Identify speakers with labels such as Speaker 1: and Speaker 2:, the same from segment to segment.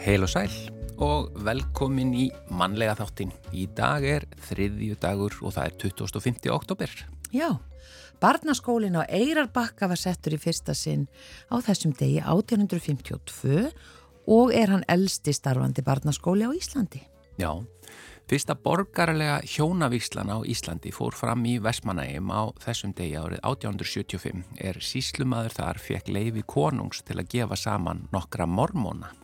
Speaker 1: Heil og sæl og velkomin í mannlega þáttin. Í dag er þriðju dagur og það er 25. oktober.
Speaker 2: Já, barnaskólin á Eirarbakka var settur í fyrsta sinn á þessum degi 1852 og er hann elsti starfandi barnaskóli á Íslandi.
Speaker 1: Já, fyrsta borgarlega hjónavíslan á Íslandi fór fram í Vestmanægum á þessum degi árið 1875 er síslumadur þar fekk leiði konungs til að gefa saman nokkra mormóna.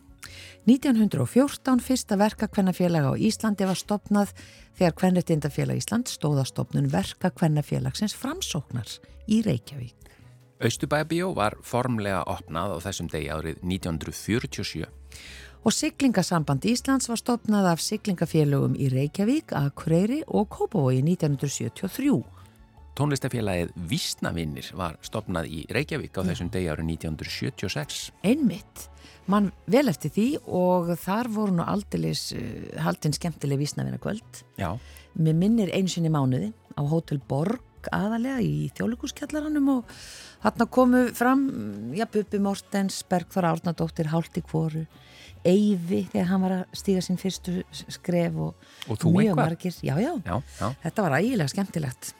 Speaker 2: 1914 fyrsta verkakvennafélag á Íslandi var stopnað þegar Kvennetindafélag Ísland stóða stopnun verkakvennafélagsins framsóknar í Reykjavík.
Speaker 1: Östubæabíó var formlega opnað á þessum degi árið 1947.
Speaker 2: Og Siglingasamband Íslands var stopnað af Siglingafélagum í Reykjavík, Akureyri og Kópavogi 1973.
Speaker 1: Tónlistafélagið Vísnavinnir var stopnað í Reykjavík á þessum degi árið 1976.
Speaker 2: Einmitt mann vel eftir því og þar voru nú aldilis uh, eh, haldinn skemmtileg vísnavina kvöld
Speaker 1: Já.
Speaker 2: með minnir einsinni mánuði á Hotel Borg aðalega í þjóðlíkuskjallaranum og hann komu fram já, Bubi Mortens, Bergþór Árnadóttir Hálti Kvoru, Eyvi þegar hann var að stíga sín fyrstu skref og,
Speaker 1: og mjög eitthvað? margir
Speaker 2: já, já,
Speaker 1: já,
Speaker 2: þetta var ægilega skemmtilegt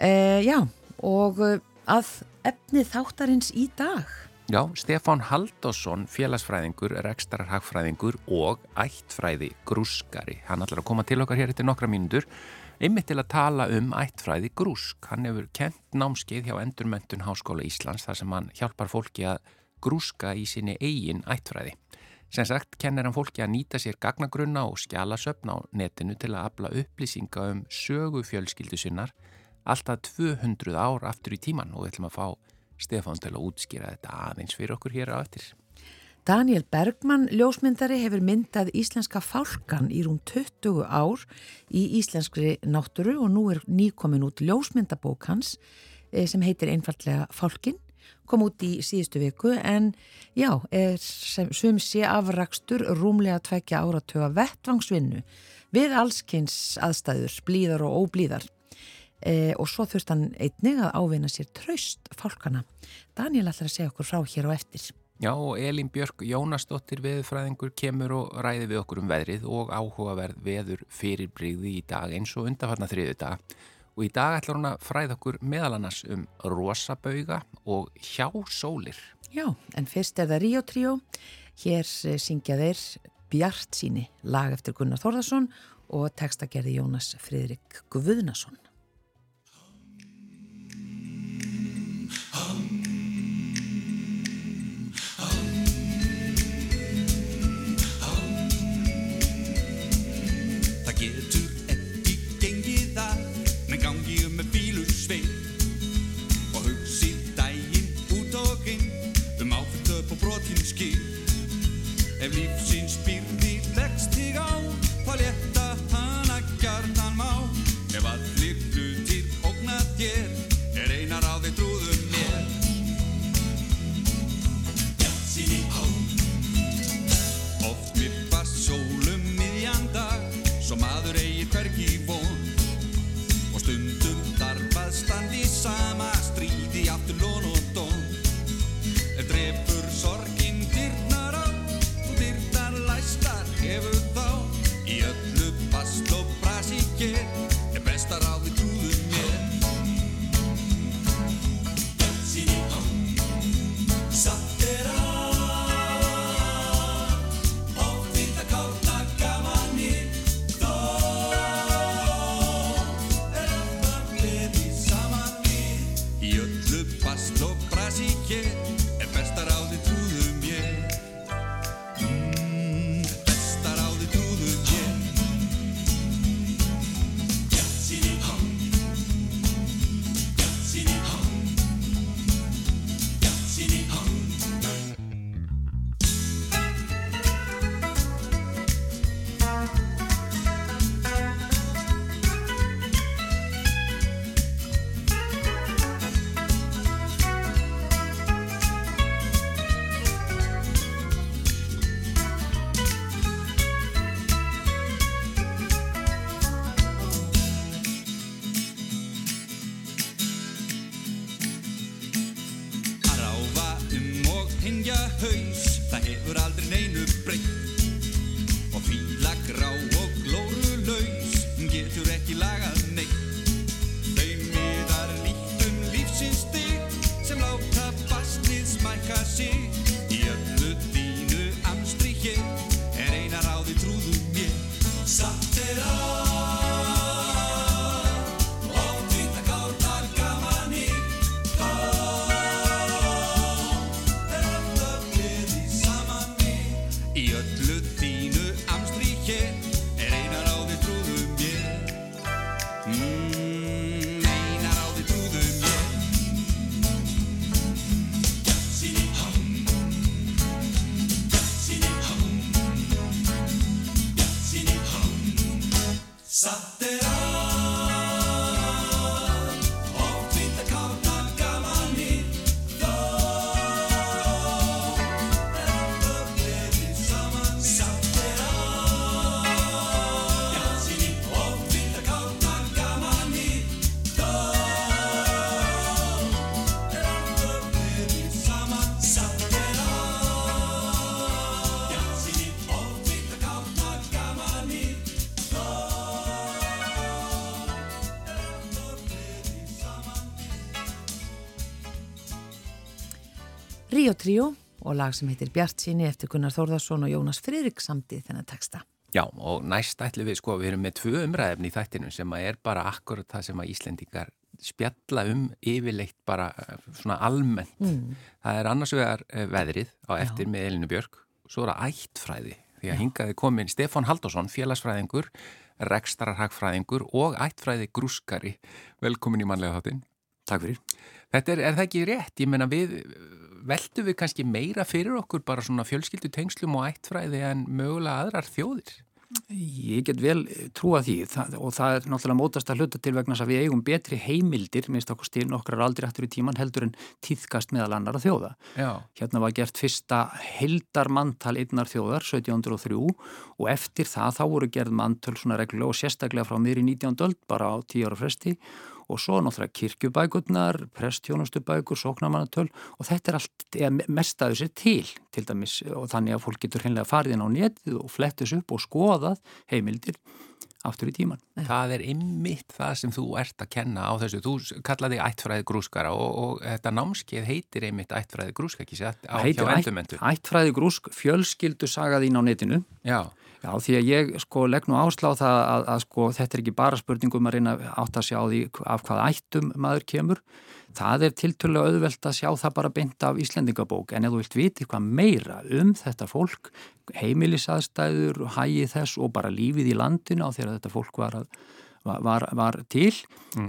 Speaker 2: uh, Já, og uh, að efni þáttarins í dag
Speaker 1: Já, Stefán Haldásson, félagsfræðingur, rekstararhagfræðingur og ættfræði grúskari. Hann ætlar að koma til okkar hér eftir nokkra mínútur, einmitt til að tala um ættfræði grúsk. Hann hefur kent námskeið hjá Endurmentun Háskóla Íslands þar sem hann hjálpar fólki að grúska í sinni eigin ættfræði. Sem sagt, kennir hann fólki að nýta sér gagnagrunna og skjálasöfn á netinu til að afla upplýsinga um sögu fjölskyldu sinnar alltaf 200 ár aftur í tíman og við ætlum að fá Stefán til að útskýra þetta aðeins fyrir okkur hér á eftir.
Speaker 2: Daniel Bergman, ljósmyndari, hefur myndað íslenska fálkan í rúm 20 ár í íslenskri náttúru og nú er nýkomin út ljósmyndabók hans eh, sem heitir einfallega Fálkin, kom út í síðustu viku en já, er sem sé afrakstur rúmlega tvekja áratöga vettvangsvinnu við allskynns aðstæður, blíðar og óblíðar e, og svo þurft hann einnig að ávinna sér traust fólkana. Daniel ætlar að segja okkur frá hér á eftir.
Speaker 1: Já og Elin Björk Jónasdóttir veðurfræðingur kemur og ræði við okkur um veðrið og áhugaverð veður fyrirbrigði í dag eins og undarfarnar þriðu dag. Og í dag ætlar hún að fræða okkur meðal annars um rosabauga og hjásólir.
Speaker 2: Já, en fyrst er það Río Tríó. Hér eh, syngja þeir Bjart síni lag eftir Gunnar Þórðarsson og textagerði Jónas Fridrik Guðnason. Ríó Tríó og lag sem heitir Bjart síni eftir Gunnar Þórðarsson og Jónas Friðrik samtið þennan texta.
Speaker 1: Já, og næst ætlum við, sko, við erum með tvö umræðefni í þættinu sem að er bara akkurat það sem að Íslendingar spjalla um yfirleitt bara eh, svona almennt.
Speaker 2: Mm.
Speaker 1: Það er annars vegar eh, veðrið á eftir með Elinu Björk, svo er það ættfræði, því að hingaði komin Stefán Haldásson, félagsfræðingur, rekstrarhagfræðingur og ættfræði grúskari. Velkomin í manlega þáttinn.
Speaker 3: Takk fyrir.
Speaker 1: Þetta er, er það ekki rétt? Ég menna við, veldu við kannski meira fyrir okkur bara svona fjölskyldu tengslum og ættfræði en mögulega aðrar þjóðir?
Speaker 3: Ég get vel trúa því það, og það er náttúrulega mótast að hluta til vegna þess að við eigum betri heimildir, minnst okkur stil nokkrar aldrei aftur í tíman heldur en tíðkast meðal annara þjóða.
Speaker 1: Já.
Speaker 3: Hérna var gert fyrsta heldarmanntal einnar þjóðar 1703 og eftir það þá voru gerð manntöl svona reglulega og sérstaklega frá miðri 19. öld bara á 10 ára fresti og svo náttúrulega kirkjubækurnar, prestjónustubækur, sóknamannatöl og þetta er allt, eða mest að þessi til til dæmis og þannig að fólk getur hreinlega farið inn á netið og flettis upp og skoðað heimildir aftur í tíman.
Speaker 1: Það er ymmit það sem þú ert að kenna á þessu. Þú kallaði ættfræði grúskara og, og þetta námskeið heitir ymmit ættfræði grúska, ekki sér, á hjá
Speaker 3: ætt,
Speaker 1: endurmentu.
Speaker 3: ættfræði grúsk fjölskyldu sagaðín á netinu
Speaker 1: Já,
Speaker 3: Já, því að ég sko legg nú áslá það að, að sko þetta er ekki bara spurningum að reyna átt að sjá því af hvað ættum maður kemur. Það er tiltölulega auðvelt að sjá það bara beint af Íslendingabók en ef þú vilt viti hvað meira um þetta fólk, heimilisaðstæður, hægi þess og bara lífið í landinu á þegar þetta fólk var, að, var, var til,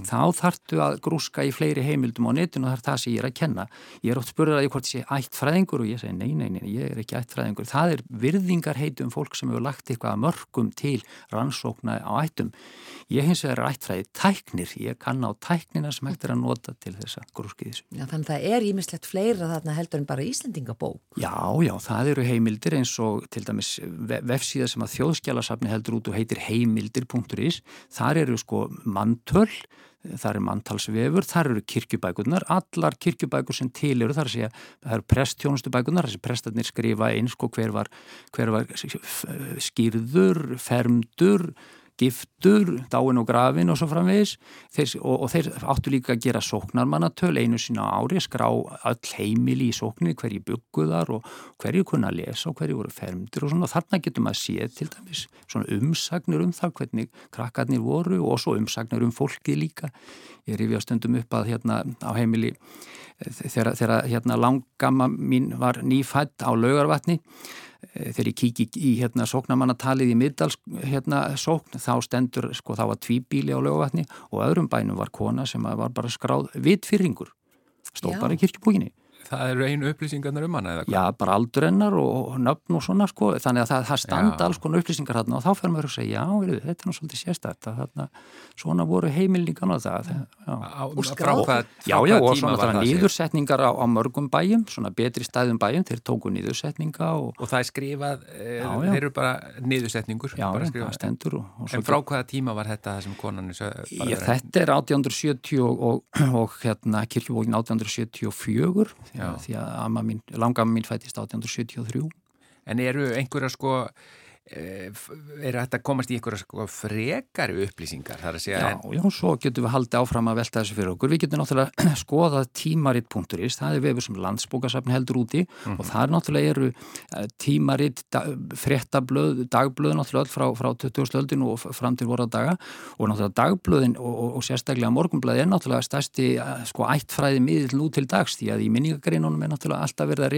Speaker 3: þá þartu að grúska í fleiri heimildum á netinu og það er það sem ég er að kenna. Ég er oft spurður að ég hvort ég sé ættfræðingur og ég segi nei, nei, nei, ég er ekki ættfræðingur. Það er virðingar heitum fólk sem hefur lagt eitthvað að mörgum til rannsókna á ættum. Ég hins vegar er ættfræði tæknir, ég kann á tæknina sem hægt er að nota til þess að grúski þessu.
Speaker 2: Já, þannig að það er ímislegt fleira þarna heldur en bara Íslendingabók.
Speaker 3: Já, já, það eru heimildir eins og til dæmis ve- vefsíða sem að þjóðskjálasafni heldur út og heitir heimildir.is. Þar eru sko manntöl, þar er manntalsvefur, þar eru kirkjubækurnar, allar kirkjubækur sem til eru, þar sé að það eru presttjónustubækurnar, þessi prestarnir skrifa eins sko hver var, hver var skýrður, fermdur, giftur, dáin og grafin og svo framvegis þeir, og, og þeir áttu líka að gera sóknarmannatöl einu sína á ári, skrá öll heimili í sóknir, hverju bygguðar og hverju kunna að lesa og hverju voru fermdur og svona og þarna getur maður séð til dæmis svona umsagnir um það hvernig krakkarnir voru og svo umsagnir um fólkið líka. Ég rifja stundum upp að hérna á heimili þegar, þegar hérna langamma mín var nýfætt á laugarvatni þegar ég kíki í hérna sóknamannatalið í middals hérna sókn þá stendur sko þá var tvíbíli á lögavatni og öðrum bænum var kona sem var bara skráð vitfyrringur stóð bara í kirkjubókinni
Speaker 1: það eru einu upplýsingarnar um hana eða hvað?
Speaker 3: Já, bara aldur hennar og nöfn og svona sko, þannig að það, það standa
Speaker 1: Já.
Speaker 3: alls konar upplýsingar þarna og þá fer maður að segja, já, veiru, þetta er nú svolítið sérstætt að þarna, svona voru heimilningan og það, já.
Speaker 1: Á,
Speaker 2: Og
Speaker 1: frá
Speaker 2: skráð.
Speaker 3: Já, já, og svona
Speaker 1: var
Speaker 3: það
Speaker 1: séð?
Speaker 3: nýðursetningar á, á mörgum bæjum, svona betri stæðum bæjum, þeir tóku nýðursetninga og
Speaker 1: Og það er skrifað, e,
Speaker 3: Já,
Speaker 1: þeir eru bara niðursetningur.
Speaker 3: já,
Speaker 1: bara
Speaker 3: það
Speaker 1: skrifað.
Speaker 3: stendur og, og
Speaker 1: En frá hvaða tíma var þetta það sem konan er
Speaker 3: þetta er 1870 og, og, og hérna kirkjubókin 1874 því
Speaker 1: Já.
Speaker 3: því að amma mín, langamma mín fættist 1873
Speaker 1: En eru einhverja sko er þetta að komast í einhverja sko frekari upplýsingar þar að segja
Speaker 3: Já, en... já, svo getum við haldið áfram að velta þessu fyrir okkur. Við getum náttúrulega skoðað tímaritt.is, það er vefur sem landsbókasafn heldur úti mm -hmm. og það er náttúrulega eru eh, tímaritt, frettablöð, dagblöð náttúrulega frá, frá 20. öldin og fram til voru á daga og náttúrulega dagblöðin og, og, og sérstaklega morgunblöði er náttúrulega stærsti eh, sko ættfræði miðil nú til dags því að í minningagreinunum er náttúrulega alltaf verið að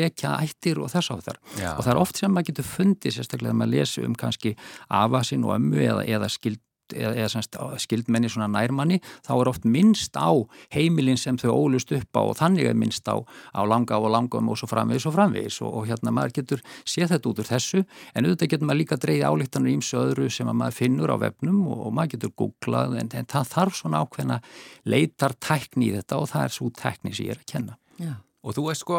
Speaker 3: að lesi um kannski afasinn og ömmu eða, eða skild eða, skildmenni svona nærmanni þá er oft minnst á heimilin sem þau ólust upp á og þannig er minnst á, á langa og langum og svo framvegis og framvegis og, og hérna maður getur séð þetta út úr þessu en auðvitað getur maður líka dreyði álíktanur ímsu öðru sem maður finnur á vefnum og, og maður getur googlað en, en það þarf svona ákveðna leitar tækni í þetta og það er svo tækni sem ég er að kenna.
Speaker 1: Já. Og þú veist sko,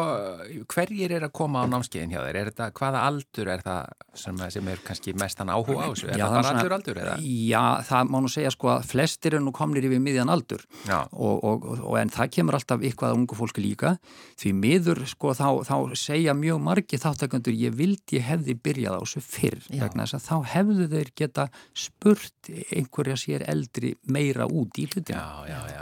Speaker 1: hverjir er að koma á námskeiðin hjá þér? Er þetta, hvaða aldur er það sem, sem er kannski mestan áhuga á þessu? Er já, það bara svona, allur aldur eða?
Speaker 3: Já, það má nú segja sko að flestir er nú komnir yfir miðjan aldur og, og, og en það kemur alltaf ykkur að ungu fólki líka. Því miður sko þá, þá segja mjög margi þáttakandur ég vildi ég hefði byrjað á þessu fyrr vegna þess að þá hefðu þeir geta spurt einhverja sér eldri meira út í hlutinu.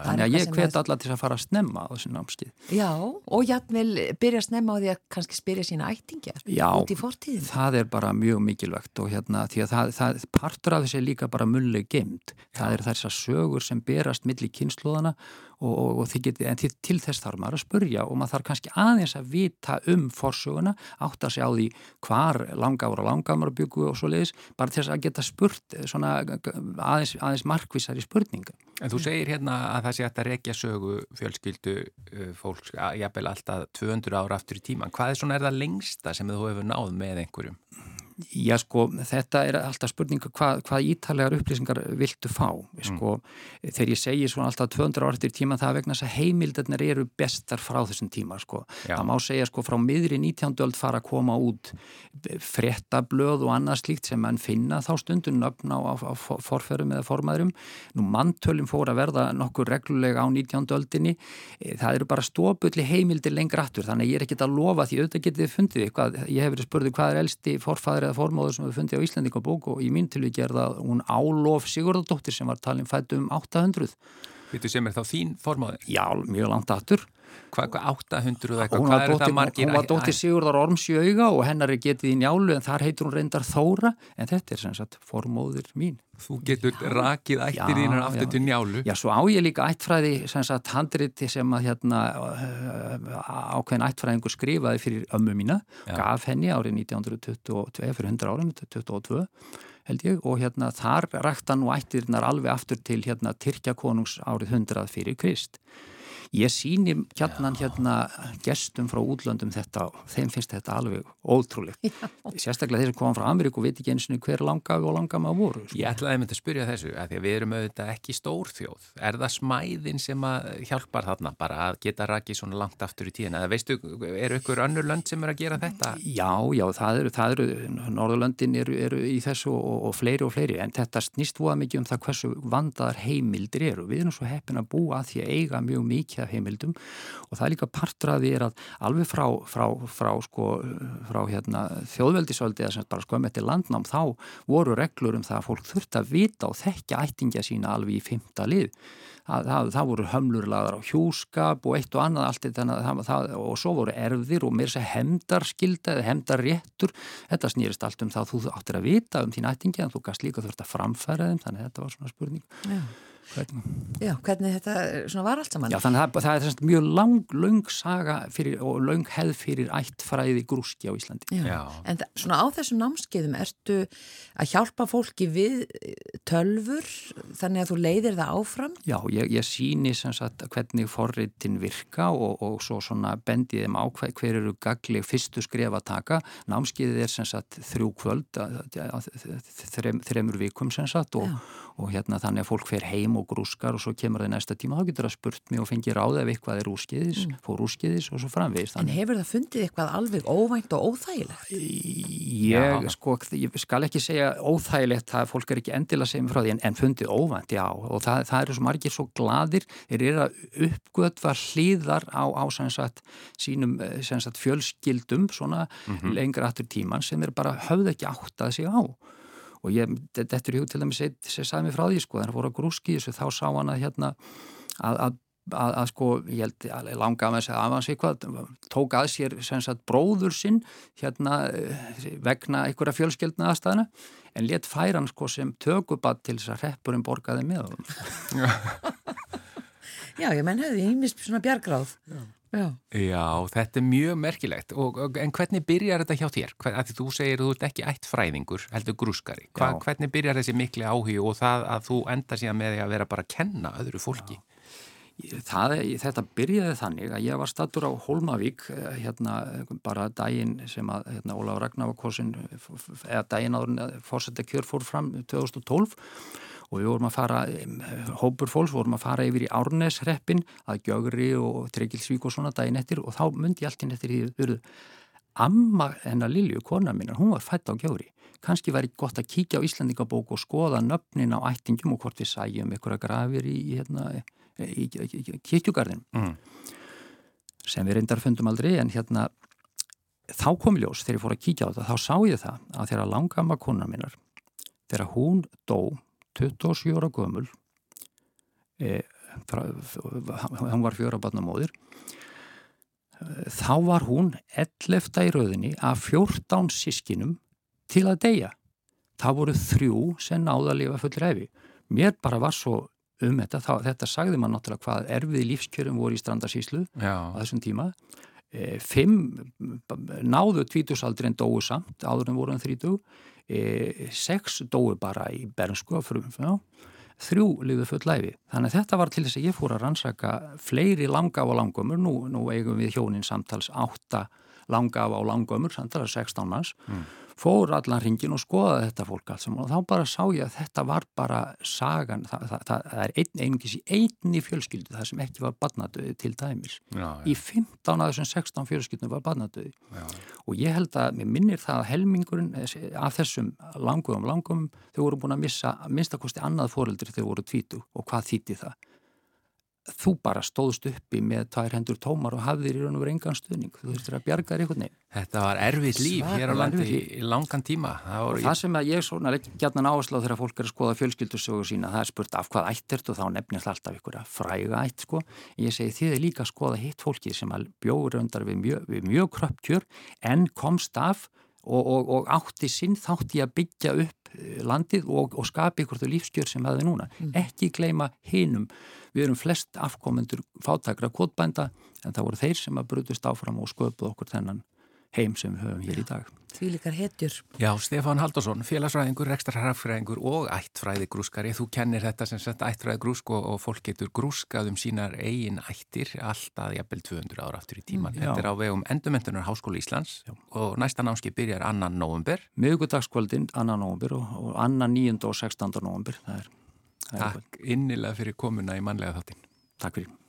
Speaker 3: Þannig að ég hvet alla til að fara að snemma á þessu námskeið.
Speaker 2: Já, og jætmil byrja að snemma á því að kannski spyrja sína ættingja út í fortíðin.
Speaker 3: Já, það er bara mjög mikilvægt og hérna því að það, það partur af þessi líka bara mulleg geimt. Það er þessar sögur sem berast millir kynnslóðana og, og, og geti, en til, til þess þarf maður að spurja og maður þarf kannski aðeins að vita um forsöguna, átt að sjá því hvar langára langámar byggu og svo leiðis, bara þess að geta spurt svona aðeins, aðeins markvísar í spurninga.
Speaker 1: En þú segir hérna að það sé að það rekja sögu fjölskyldu uh, fólks, jafnvel alltaf 200 ára aftur í tíman. Hvað er svona er það lengsta sem þú hefur náð með einhverjum?
Speaker 3: Já sko, þetta er alltaf spurninga hvað, hvað ítalegar upplýsingar viltu fá mm. sko, mm. þegar ég segi svona alltaf 200 ára eftir tíma það vegna þess að heimildarnir eru bestar frá þessum tíma sko, Já. það má segja sko frá miðri 19. öld fara að koma út frettablöð og annað slíkt sem mann finna þá stundun nöfn á, á, á forferum eða formæðurum nú manntölum fór að verða nokkur reglulega á 19. öldinni e, það eru bara stópulli heimildir lengra aftur þannig ég er ekkit að lofa því auðvitað getið fundið eitthvað, ég hef verið spurðið hvað er elsti forfæður eða formóður sem við fundið á Íslandingabók og í mín tilvík er það hún Álof Sigurðardóttir sem var talin fætt um 800.
Speaker 1: Vittu sem er þá þín formóður?
Speaker 3: Já, mjög langt aftur.
Speaker 1: Hvað 800 eða eitthvað, hvað er þetta margir?
Speaker 3: Hún var dóttir Sigurðar Orms í auga og hennar er getið í njálu en þar heitur hún reyndar Þóra en þetta er sem sagt formóður mín.
Speaker 1: Þú getur já, rakið ættir þínar aftur já, til njálu.
Speaker 3: Já, svo á ég líka ættfræði sem sagt handriti sem að hérna uh, ákveðin ættfræðingur skrifaði fyrir ömmu mína, já. gaf henni árið 1922, fyrir 100 árum, 22 held ég og hérna þar rækta nú ættirnar alveg aftur til hérna Tyrkjakonungs árið 100 fyrir Krist. Ég síni hérna hérna gestum frá útlöndum þetta og þeim finnst þetta alveg ótrúlegt. Já. Sérstaklega þeir sem koma frá Ameríku veit ekki eins og hver langafi og langama voru.
Speaker 1: Sko. Ég ætlaði að mynda að spyrja þessu að því að við erum auðvitað ekki stórþjóð. Er það smæðin sem að hjálpar þarna bara að geta rakið svona langt aftur í tíðina? Eða veistu, eru ykkur önnur lönd sem eru að gera þetta?
Speaker 3: Já, já, það eru, það eru Norðurlöndin eru, eru í þessu og, og fleiri og fleiri en þetta snýst búa mikið um það hversu vandar heimildir eru. Við erum svo heppin að búa að því að eiga mjög mikið af heimildum. Og það er líka partur að því er að alveg frá, frá, frá, sko, frá hérna, þjóðveldisöldi eða sem bara skoðum eftir landnám þá voru reglur um það að fólk þurft að vita og þekkja ættingja sína alveg í fymta lið. Það, það, það voru hömlurlaðar á hjúskap og eitt og annað allt þetta og svo voru erfðir og mér sé hemdarskilda eða hemdarréttur þetta snýrist allt um það að þú áttir að vita um þín ættingi en þú gast líka þurft að framfæra þeim þannig að þetta var svona spurning. Já
Speaker 2: Hvernig? Já, hvernig þetta var allt saman?
Speaker 3: Já, þannig að það er mjög lang, lang saga fyrir, og lang hefð fyrir ættfræði grúski á Íslandi.
Speaker 2: Já, Já. en það, svona á þessum námskeiðum ertu að hjálpa fólki við eh, tölfur þannig að þú leiðir það áfram?
Speaker 3: Já, ég, ég síni sem sagt hvernig forritin virka og, og svo svona bendið þeim á hver, hver eru gagleg fyrstu skref að taka. Námskeiðið er sem sagt þrjú kvöld, þrem, þremur vikum sem sagt og, og hérna þannig að fólk fer heim og grúskar og svo kemur það í næsta tíma, þá getur það spurt mig og fengið ráð ef eitthvað er úrskiðis, mm. fór úrskiðis og svo framvegist.
Speaker 2: En hefur það fundið eitthvað alveg óvænt og óþægilegt?
Speaker 3: Ég, sko, ég skal ekki segja óþægilegt, það fólk er ekki endilega að segja mig frá því, en, en fundið óvænt, já, og það, það eru svo margir svo gladir, þeir eru að uppgötva hlýðar á, á sagt, sínum sagt, fjölskyldum svona mm -hmm. lengra aftur tíman sem er bara höfð ekki átt að sig á og ég, þetta er hug til dæmis sem sagði mig frá því sko, þannig að voru að grúski þessu þá sá hann að hérna að, að, að, að sko, ég held að langa að maður segja að hans eitthvað, tók að sér sem sagt bróður sinn hérna vegna einhverja fjölskeldna aðstæðina en let færa hann sko sem tökubatt til þess að reppurinn borgaði með
Speaker 2: Já, ég menn hefði ímist svona bjargráð. Já
Speaker 1: Já. Já, þetta er mjög merkilegt og, en hvernig byrjar þetta hjá þér? Hvern, þú segir að þú ert ekki ætt fræðingur heldur grúskari. Hva, hvernig byrjar þessi mikli áhug og það að þú enda síðan með að vera bara að kenna öðru fólki?
Speaker 3: Það, þetta byrjaði þannig að ég var stattur á Holmavík eh, hérna bara daginn sem að hérna, Óláf Ragnar var korsin eða daginn áður fórsetta kjör fór fram 2012 og við vorum að fara, hópur fólks vorum að fara yfir í Árnesreppin að Gjögri og Tryggilsvík og svona daginn eftir og þá myndi ég alltinn eftir því amma hennar Lilju, kona minna, hún var fætt á Gjögri kannski væri gott að kíkja á Íslandingabók og skoða nöfnin á ættingum og hvort við sæjum einhverja grafir í, hérna, í, í, í kirkjugarðin mm. sem við reyndar fundum aldrei en hérna þá kom ljós þegar ég fór að kíkja á þetta þá sá ég það að þegar langama konar minnar þegar hún dó 27 ára gömul. E, hann var fjóra barnamóðir þá var hún 11. í rauðinni af 14 sískinum til að deyja. Það voru þrjú sem náða að lifa fullur hefi mér bara var svo um þetta þá, þetta sagði maður náttúrulega hvað erfið lífskjörum voru í strandarsíslu á þessum tíma e, fimm náðu tvítusaldri en dói samt áður en voru en þrítug e, sex dói bara í bernsku já, þrjú liðu full læfi þannig að þetta var til þess að ég fór að rannsaka fleiri langaf og langömmur nú, nú eigum við hjónin samtals átta langaf og langömmur samtals 16 manns. Mm fór allan ringin og skoðaði þetta fólk alls og þá bara sá ég að þetta var bara sagan, það, það, það, það er einn einungis í einni fjölskyldu það sem ekki var badnatöði til dæmis. Já, já. í 15 af þessum 16 fjölskyldunum var badnatöði og ég held að mér minnir það að helmingurinn af þessum langum langum þau voru búin að missa minnstakosti annað fóreldri þegar voru tvítu og hvað þýtti það þú bara stóðst uppi með tvær hendur tómar og hafðir í raun og verið engan stuðning. Þú þurftir að bjarga þér einhvern veginn.
Speaker 1: Þetta var erfitt líf Svaka hér á landi í, langan tíma.
Speaker 3: Það, og það sem ég svona gætna á þegar fólk er að skoða fjölskyldusögu sína það er spurt af hvað ætt ert og þá nefnir það alltaf ykkur að fræga ætt sko. Ég segi þið er líka að skoða hitt fólki sem bjóður undar við mjög, mjög kröptjör en komst af og, og, og átti sinn þátti að byggja upp landið og, og skapi ykkur þau lífskjör sem það er núna mm. ekki gleyma hinum Við erum flest afkomendur fátakra kvotbænda en það voru þeir sem að brutust áfram og sköpuð okkur þennan heim sem við höfum hér í dag.
Speaker 2: Því líkar hetjur.
Speaker 1: Já, Stefán Haldursson, félagsfræðingur, ekstrarhraffræðingur og ættfræði grúskari. Þú kennir þetta sem sagt ættfræði grúsk og, og fólk getur grúskað um sínar eigin ættir alltaf jafnvel 200 ára aftur í tíman. Mm, þetta er á vegum endumentunar Háskóla Íslands já. og næsta námski byrjar annan november.
Speaker 3: Miðugudagskvöldin annan november og, og annan 9. og 16. november. Það er
Speaker 1: Takk innilega fyrir komuna í manlega þáttin.
Speaker 3: Takk fyrir.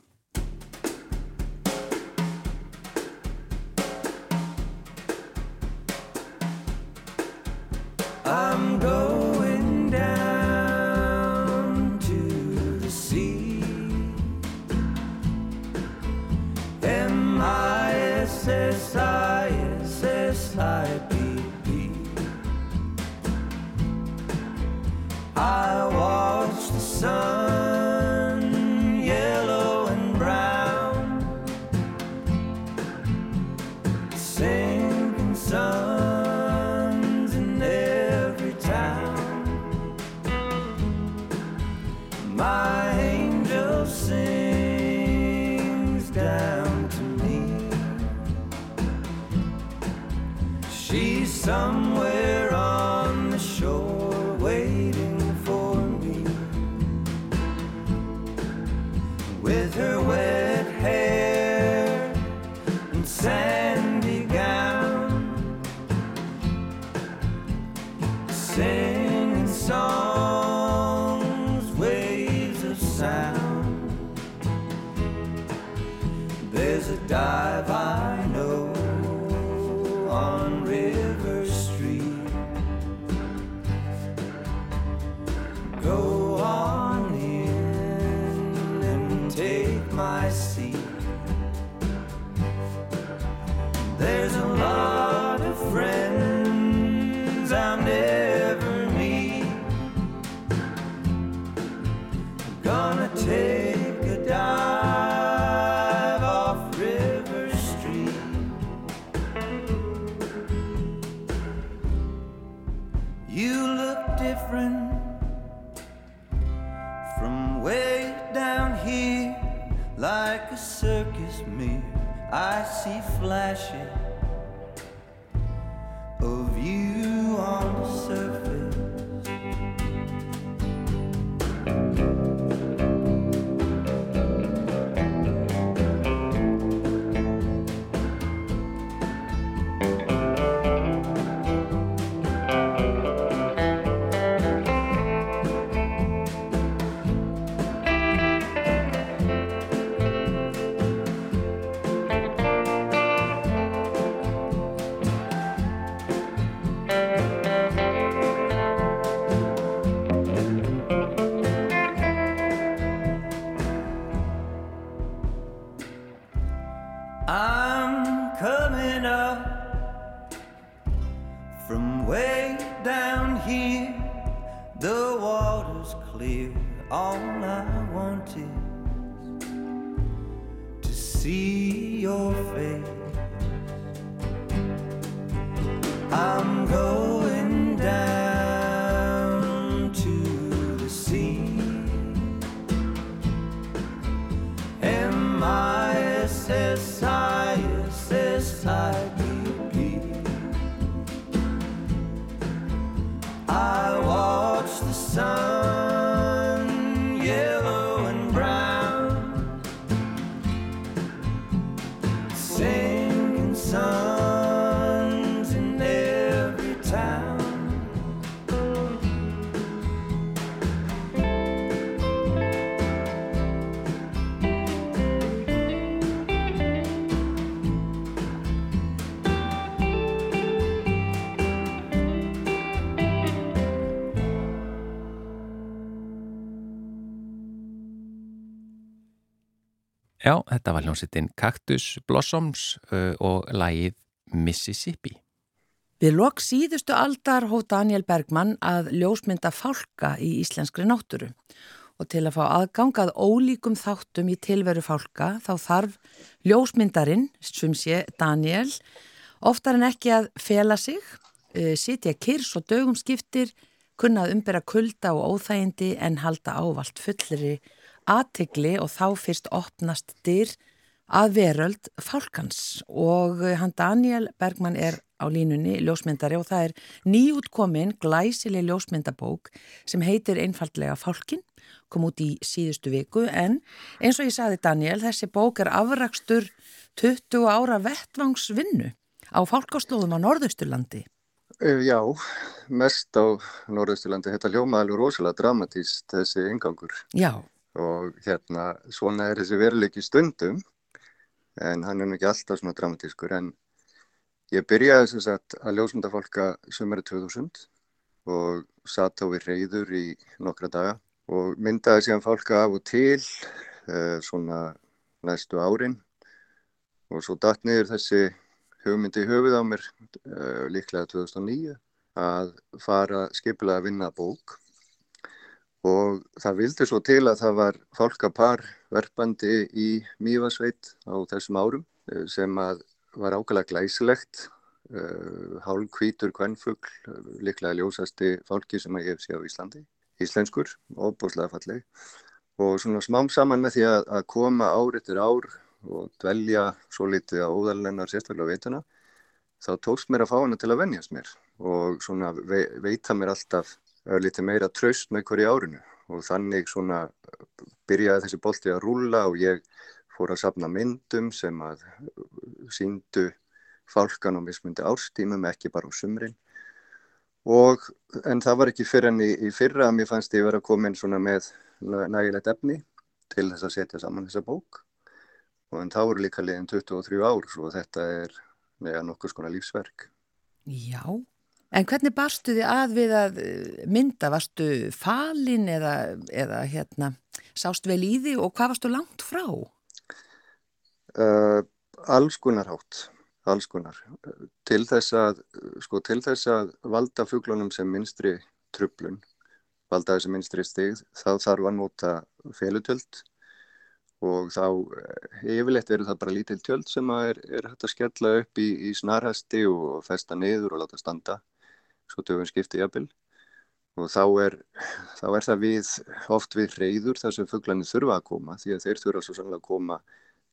Speaker 3: My
Speaker 4: seat.
Speaker 1: Já, þetta var hljómsittin Cactus Blossoms uh, og lagið Mississippi.
Speaker 2: Við lok síðustu aldar hóf Daniel Bergman að ljósmynda fálka í íslenskri náttúru og til að fá aðgangað ólíkum þáttum í tilveru fálka þá þarf ljósmyndarinn, sem sé Daniel, oftar en ekki að fela sig, uh, sitja kyrs og dögum skiptir, kunna umbera kulda og óþægindi en halda ávalt fullri aðtegli og þá fyrst opnast dyr að veröld fálkans og eh, hann Daniel Bergman er á línunni ljósmyndari og það er nýútkomin glæsileg ljósmyndabók sem heitir einfaldlega Fálkin, kom út í síðustu viku en eins og ég saði Daniel, þessi bók er afrakstur 20 ára vettvangsvinnu á fálkástóðum á Norðausturlandi.
Speaker 5: Eh, Já, mest á Norðausturlandi. Þetta alveg rosalega dramatíst þessi ingangur
Speaker 2: Já,
Speaker 5: og hérna svona er þessi veruleiki stundum en hann er nú ekki alltaf svona dramatískur en ég byrjaði sem sagt að ljósmynda fólka sumari 2000 og satt á við reyður í nokkra daga og myndaði síðan fólka af og til uh, svona næstu árin. Og svo datt niður þessi hugmyndi í höfuð á mér uh, líklega 2009 að fara skipilega að vinna bók og það vildi svo til að það var fólkapar verpandi í Mývasveit á þessum árum eh, sem að var ákveðlega glæsilegt uh, hálfkvítur kvennfugl líklega ljósasti fólki sem að ég hef séð á Íslandi íslenskur, óbúslega falleg. Og svona smám saman með því að, að koma ár eftir ár og dvelja svo litið á óðalennar sérstaklega veituna þá tókst mér að fá hana til að venjast mér og svona ve veita mér alltaf litið meira tröst með hverju árinu og þannig svona byrjaði þessi bolti að rúla og ég fór að sapna myndum sem að síndu fálkan og mismundi árstímum, ekki bara á sumrin og en það var ekki fyrir enn í, fyrra að mér fannst ég vera að koma inn svona með nægilegt efni til þess að setja saman þessa bók og en þá eru líka liðin 23 ár og þetta er neða nokkuð skona lífsverk.
Speaker 2: Já, en hvernig barstu þið að við að eh, mynda? Varstu falin eða, eða hérna, sást vel í því og hvað varstu langt frá?
Speaker 5: Uh, alls konar hátt, alls konar. Til þess að, sko, til þess að valda fuglunum sem minstri trublun, valda þessi minstri stig, þá þarf að nota félutöld og þá eh, yfirleitt verður það bara lítil tjöld sem er, er hægt að skella upp í, í snarhæsti og festa niður og láta standa svo töfum skipti jafnvel. Og þá er, þá er það við, oft við reyður þar sem fugglarnir þurfa að koma því að þeir þurfa svo sannlega að koma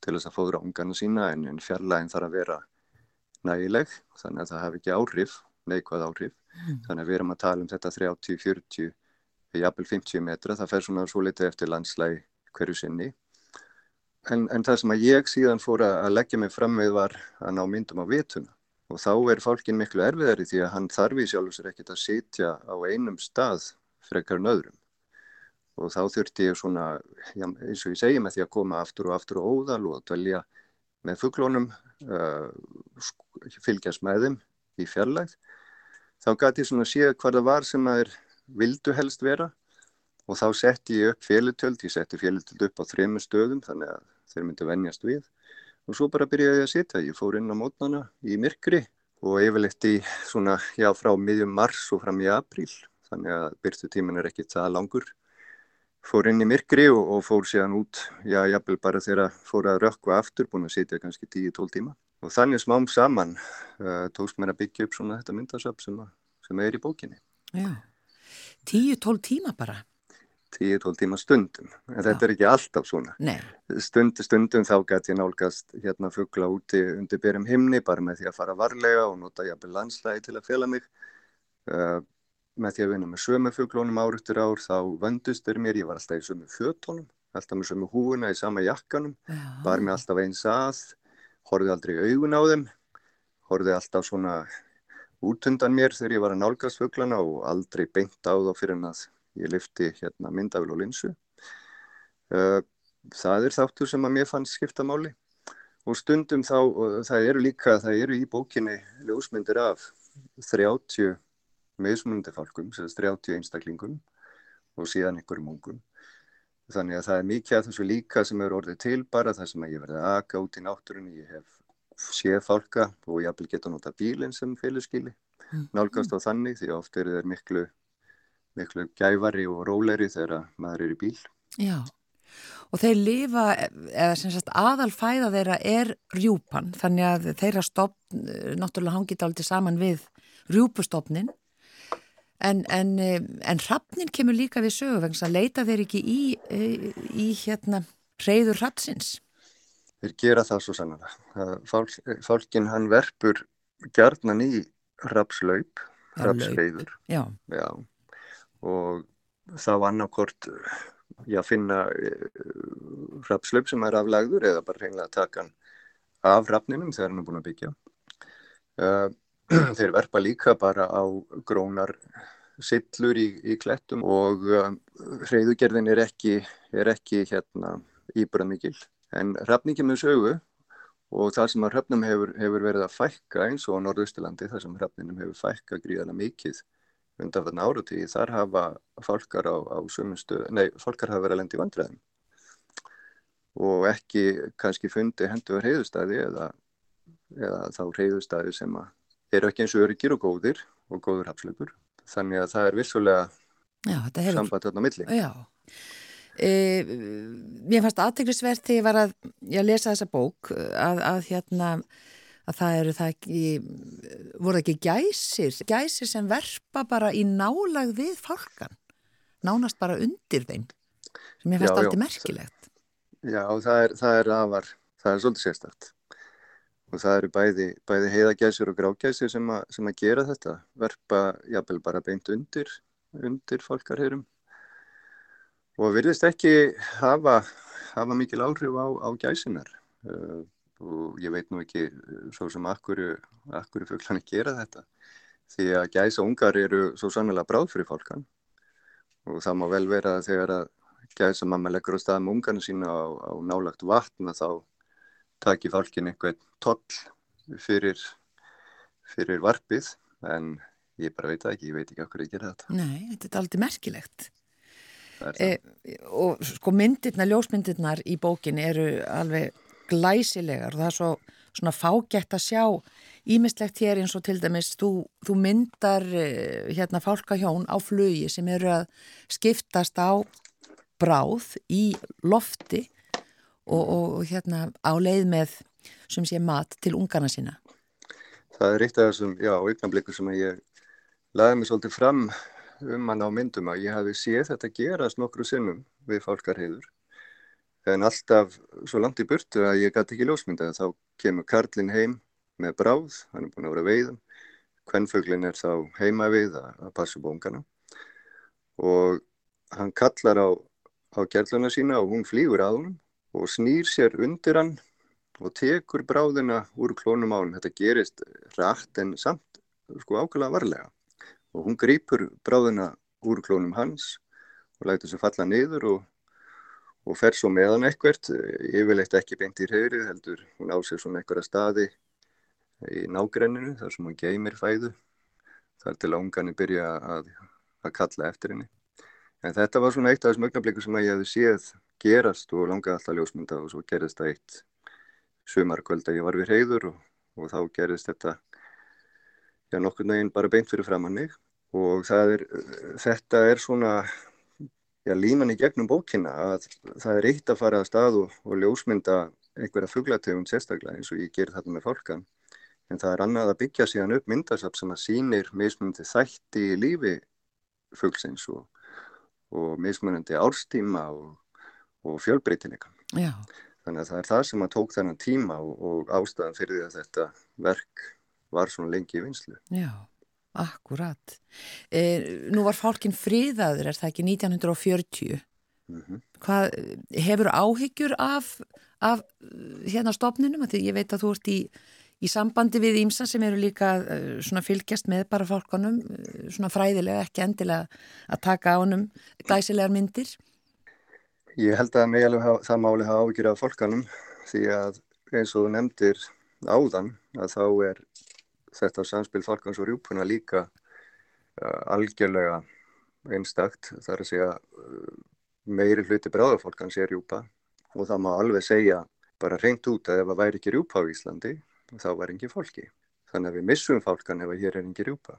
Speaker 5: til þess að fóðra ungana sína en, en fjarlægin þarf að vera nægileg þannig að það hef ekki áhrif, neikvæð áhrif. Mm. þannig að við erum að tala um þetta 30, 40, jafnvel 50 metra það fer svona svo litið eftir landslægi hverju sinni. En, en það sem að ég síðan fór að leggja mig fram með var að ná myndum á vituna og þá er fólkin miklu erfiðari því að hann þarf í sjálf sér ekkert að sitja á einum stað frekar nöðrum og þá þurfti ég svona, já, eins og ég segi með því að koma aftur og aftur og óðal og dvelja með fugglónum, uh, fylgjast með þeim í fjarlægð. Þá gæti ég svona að sé hvað það var sem að er vildu helst vera og þá setti ég upp félutöld, ég setti félutöld upp á þrejum stöðum þannig að þeir myndi vennjast við og svo bara byrjaði ég að sitja, ég fór inn á mótnana í myrkri og yfirleitt í svona, já, frá miðjum mars og fram í apríl, þannig að byrtu tímin er ekki það langur. Fór inn í myrkri og, og fór síðan út, já, jafnvel bara þegar fór að rökku aftur, búin að sitja kannski 10-12 tíma. Og þannig smám saman uh, tókst mér að byggja upp svona þetta myndasöp sem, sem er í bókinni.
Speaker 2: Já, 10-12 tíma bara?
Speaker 5: 10-12 tíma stundum en þetta er ekki alltaf svona. Stund, stundum þá gæti ég nálgast hérna fuggla úti undir byrjum himni bara með því að fara varlega og nota jafnvel landslægi til að fela mig. Uh, með því að vinna með sömu fugglónum ár eftir ár þá vöndust er mér, ég var alltaf í sömu fjötónum alltaf með sömu húuna í sama jakkanum Já. bar mér alltaf eins að horfið aldrei augun á þeim horfið alltaf svona út undan mér þegar ég var að nálgast fugglana og aldrei beint á þá fyrir en að ég lifti hérna myndafil og linsu. Uh, það er þáttur sem að mér fannst skipta máli og stundum þá, og það eru líka, það eru í bókinni ljósmyndir af 30 meðsmunandi fólkum, 30 einstaklingum og síðan einhverjum ungum. Þannig að það er mikið af þessu líka sem eru orðið til bara það sem að ég verði að aka út í náttúrunni, ég hef séð fólka og ég vil geta nota bílinn sem félagskili, mm. nálgast á þannig því ofta eru þeir miklu miklu gæfari og róleri þegar maður er í bíl.
Speaker 2: Já, og þeir lifa, eða sem sagt aðalfæða þeirra er rjúpan, þannig að þeirra stopn, náttúrulega hangið aldrei saman við rjúpustofnin, en, en, en hrafnin kemur líka við söguvegns að leita þeir ekki í, í hérna reyður hrafsins.
Speaker 5: Þeir gera það svo sannlega. Fálk, fálkin hann verpur gerðnan í hrafslaup, hrafsreyður. Og þá annarkort já, finna hrafslöp sem er aflagður eða bara reynilega að taka hann af hrafninum þegar hann er búin að byggja. Uh, þeir verpa líka bara á grónar sillur í, í klettum og uh, hreyðugerðin er ekki, er ekki hérna íbrað mikil. En hrafningi með sögu og það sem að hrafnum hefur, hefur verið að fækka eins og á Norðausturlandi, það sem hrafninum hefur fækka gríðana mikið undan áratíði, þar hafa fólkar á, á sumunstu, nei, fólkar hafa verið að lendi í vandræðum og ekki kannski fundi hendur heiðustæði eða, eða þá heiðustæði sem eru ekki eins og öryggir og góðir og góður hafslöpur. Þannig að það er vissulega hefur... samband þarna milli.
Speaker 2: Já, e, mér fannst aðteglisvert þegar ég var að ég lesa þessa bók að, að hérna að það eru það ekki, voru ekki gæsir, gæsir sem verpa bara í nálag við fólkan, nánast bara undir þeim, sem ég fannst alltaf merkilegt.
Speaker 5: Já, það er, það er afar, það er svolítið sérstakt og það eru bæði, bæði heiðagæsir og grágæsir sem, a, sem að gera þetta, verpa jafnvel bara beint undir, undir fólkarheirum og virðist ekki hafa, hafa mikil áhrif á, á gæsinar. Uh, og ég veit nú ekki eh, svo sem akkuru, akkuru fugglarnir gera þetta því að gæsa ungar eru svo sannlega bráð fyrir fólkan og það má vel vera að þegar að gæsa mamma leggur á stað með ungarna sína á, á nálagt vatna þá taki fálkin einhvern toll fyrir, fyrir varpið en ég bara veit ekki, ég veit ekki okkur að gera þetta.
Speaker 2: Nei, þetta er aldrei merkilegt. E, og sko myndirna, ljósmyndirnar í bókin eru alveg glæsilegar og það er svo svona fágætt að sjá ímislegt hér eins og til dæmis þú, þú myndar eh, hérna fálkahjón á flugi sem eru að skiptast á bráð í lofti og, og hérna á leið með sem sé mat til ungarna sína.
Speaker 5: Það er eitt af þessum, já, auknarblikku sem ég laði mig svolítið fram um hann á myndum að ég hafi séð þetta gerast nokkru sinnum við fálkarheiður en alltaf svo langt í burtu að ég gæti ekki ljósmynda þá kemur Karlin heim með bráð, hann er búin að vera veiðum. Hvernföglin er þá heima við að, að passa bóngana og hann kallar á, á gerluna sína og hún flýgur að hún og snýr sér undir hann og tekur bráðina úr klónum á hann þetta gerist rætt en samt sko ákveðlega varlega. Og hún grýpur bráðina úr klónum hans og lætur sér falla niður og og fer svo meðan ekkert, yfirleitt ekki beint í hreyrið, heldur hún á sig svona einhverja staði í nágrenninu þar sem hún geymir fæðu, þar til að ungarnir byrja að, að kalla eftir henni. En þetta var svona eitt af þessum augnablikum sem ég hefði séð gerast og langaði alltaf ljósmynda og svo gerist það eitt sumarkvöld að ég var við hreyrður og, og þá gerist þetta já nokkur neginn bara beint fyrir framannig og er, þetta er svona já, línan í gegnum bókina að það er eitt að fara að stað og, og ljósmynda einhverja fugglategum sérstaklega eins og ég ger þetta með fólkan en það er annað að byggja síðan upp myndasap sem að sínir mismunandi þætti í lífi fuggsins og, og mismunandi árstíma og, og fjölbreytileika. Þannig að það er það sem að tók þennan tíma og ástæðan fyrir því að þetta verk var svona lengi í vinslu.
Speaker 2: Já. Akkurat. E, nú var fálkinn friðaður, er það ekki 1940? Mm -hmm. Hvað, hefur áhyggjur af, af hérna stopninum? Því ég veit að þú ert í, í sambandi við ímsa sem eru líka svona fylgjast með bara fálkonum, svona fræðilega, ekki endilega að taka á honum glæsilegar myndir.
Speaker 5: Ég held að mig alveg það máli hafa áhyggjur af fólkanum því að eins og þú nefndir áðan að þá er þetta samspil Falkans og Rjúpuna líka uh, algjörlega einstakt. Þar að segja uh, meiri hluti bráðafólkans er Rjúpa og það má alveg segja bara reynd út að ef það væri ekki Rjúpa á Íslandi þá væri ekki fólki. Þannig að við missum fólkan ef hér er ekki Rjúpa.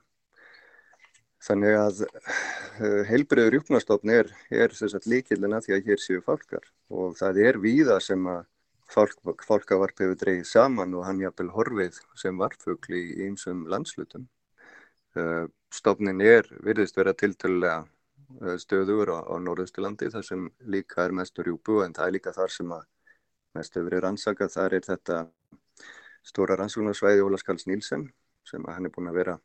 Speaker 5: Þannig að uh, heilbreyður Rjúpnastofn er, er líkilina því að hér séu fólkar og það er víða sem að fólk, fólkavarp hefur dreyið saman og hann jafnvel horfið sem varfugli í einsum landslutum. Uh, stofnin er, virðist vera tiltölulega uh, stöður á, á Norðausturlandi þar sem líka er mestur júbu en það er líka þar sem að mest hefur verið rannsakað. Þar er þetta stóra rannsóknarsvæði Óla Skalls Nílsen sem hann er búin að vera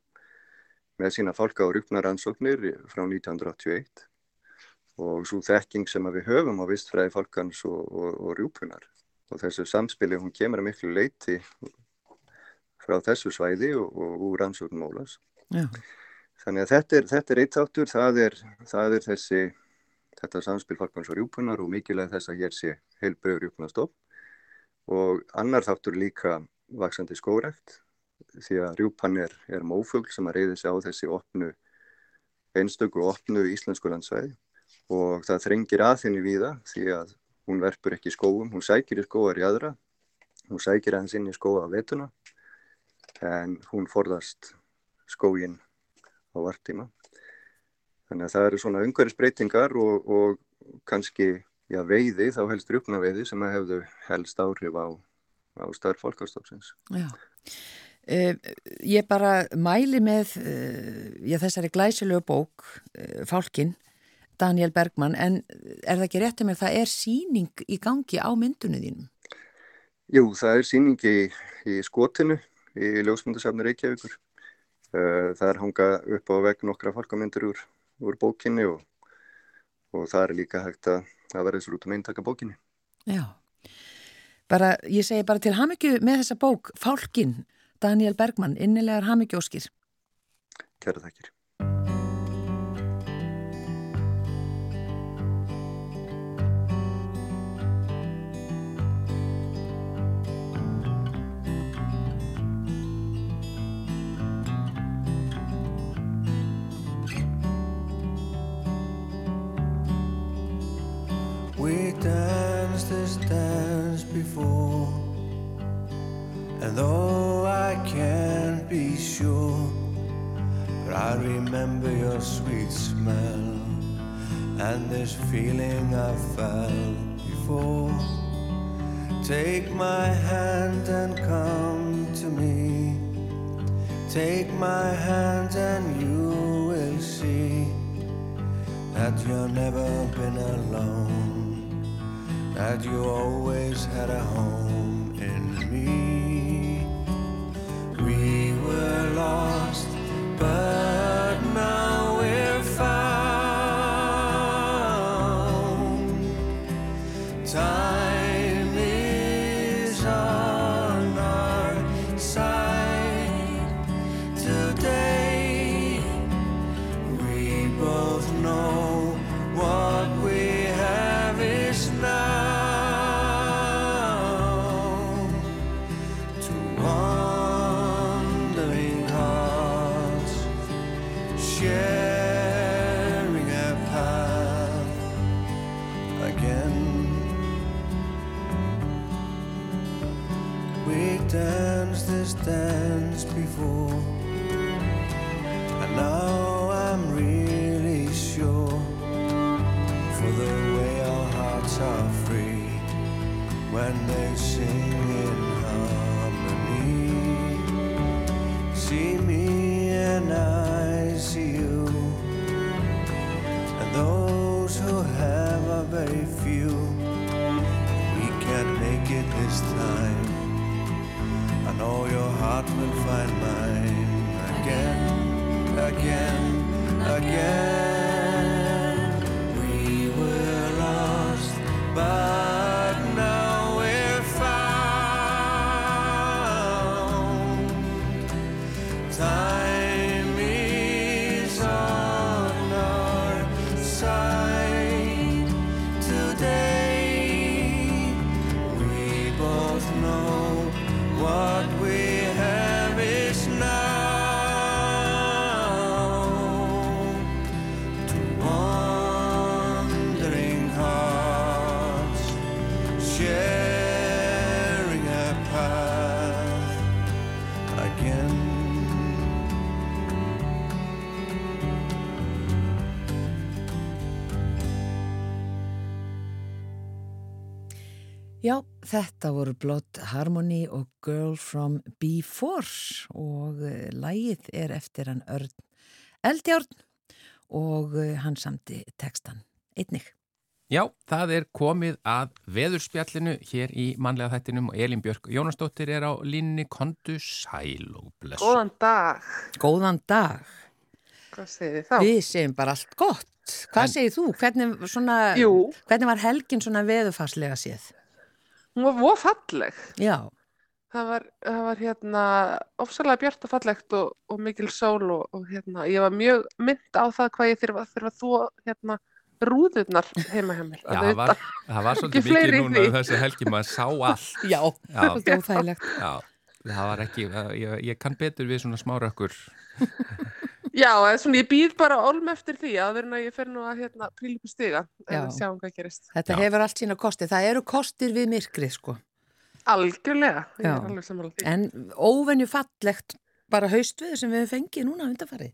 Speaker 5: með sína fólka á rúpnaransóknir frá 1981 og svo þekking sem við höfum á vistfræði fólkans og, og, og rjúpunar og þessu samspili hún kemur að miklu leiti frá þessu svæði og, og úr ansóknum Ólas. Já. Þannig að þetta er, þetta er eitt áttur, það er, það er þessi, þetta samspil falkans og rjúpunar og mikilvæg þess að hér sé heilbröður rjúpunarstopp og annar þáttur líka vaksandi skórekt því að rjúpan er, er mófugl sem að reyði sig á þessi opnu, einstöku opnu íslensku landsvæði og það þrengir að þenni víða því að hún verpur ekki skóum, hún sækir í skóar í aðra, hún sækir aðeins inn í skóa á vetuna en hún forðast skógin á vartíma. Þannig að það eru svona umhverfisbreytingar og, og kannski já, veiði, þá helst rúknaveiði sem að hefðu helst áhrif á, á starf fólkastofsins. Já.
Speaker 2: Uh, ég bara mæli með uh, já, þessari glæsilegu bók, uh, Fálkinn, Daniel Bergman, en er það ekki rétt um að það er síning í gangi á myndunum þínum?
Speaker 5: Jú, það er síning í, í skotinu í ljósmyndasafni Reykjavíkur. Eh, það er hanga upp á vegg nokkra fólkamyndir úr, úr bókinni og, og það er líka hægt að, að vera þessar út um eintaka bókinni.
Speaker 2: Já, bara, ég segi bara til hamingju með þessa bók, Fálkin, Daniel Bergman, innilegar hamingjóskir.
Speaker 5: Kæra fool.
Speaker 4: And though I can't be sure, but I remember your sweet smell and this feeling I felt before. Take my hand and come to me. Take my hand and you will see that you've never been alone that you always had a home heart will find mine again, again, again.
Speaker 2: Þetta voru Blood Harmony og Girl from Before og uh, lægið er eftir hann Örn Eldjárn og uh, hann samti textan einnig.
Speaker 1: Já, það er komið að veðurspjallinu hér í mannlega þættinum og Elin Björk Jónasdóttir er á línni kondu sæl og blessu.
Speaker 6: Góðan dag,
Speaker 2: Góðan dag.
Speaker 6: hvað segir þið þá?
Speaker 2: Við segjum bara allt gott. Hvað
Speaker 1: En-
Speaker 2: segir þú? Hvernig, svona, hvernig var helgin svona veðufarslega séð?
Speaker 6: Hún var voð falleg.
Speaker 2: Já,
Speaker 6: Það var, það var hérna ofsalega bjart og fallegt og, og mikil sól og, og hérna, ég var mjög mynd á það hvað ég þurfa, þurfa þvó hérna rúðurnar heima hjá mér.
Speaker 1: Já,
Speaker 6: að
Speaker 1: það var, það var svolítið mikið núna þessu helgi, maður sá allt.
Speaker 2: já,
Speaker 1: Já.
Speaker 2: er.
Speaker 1: Já, það var ekki, ég, ég kann betur við svona smárökkur.
Speaker 6: Já, eða svona ég býð bara olm eftir því að verðin að ég fer nú að hérna prílipu stiga
Speaker 2: Já.
Speaker 6: en sjáum hvað gerist.
Speaker 2: Þetta
Speaker 1: Já.
Speaker 2: hefur allt sína kosti. Það eru kostir við myrkrið, sko.
Speaker 6: Algjörlega, ég
Speaker 2: Já.
Speaker 6: er alveg sammála því.
Speaker 2: En óvenju fallegt bara haustveður sem við höfum fengið núna undarfarið.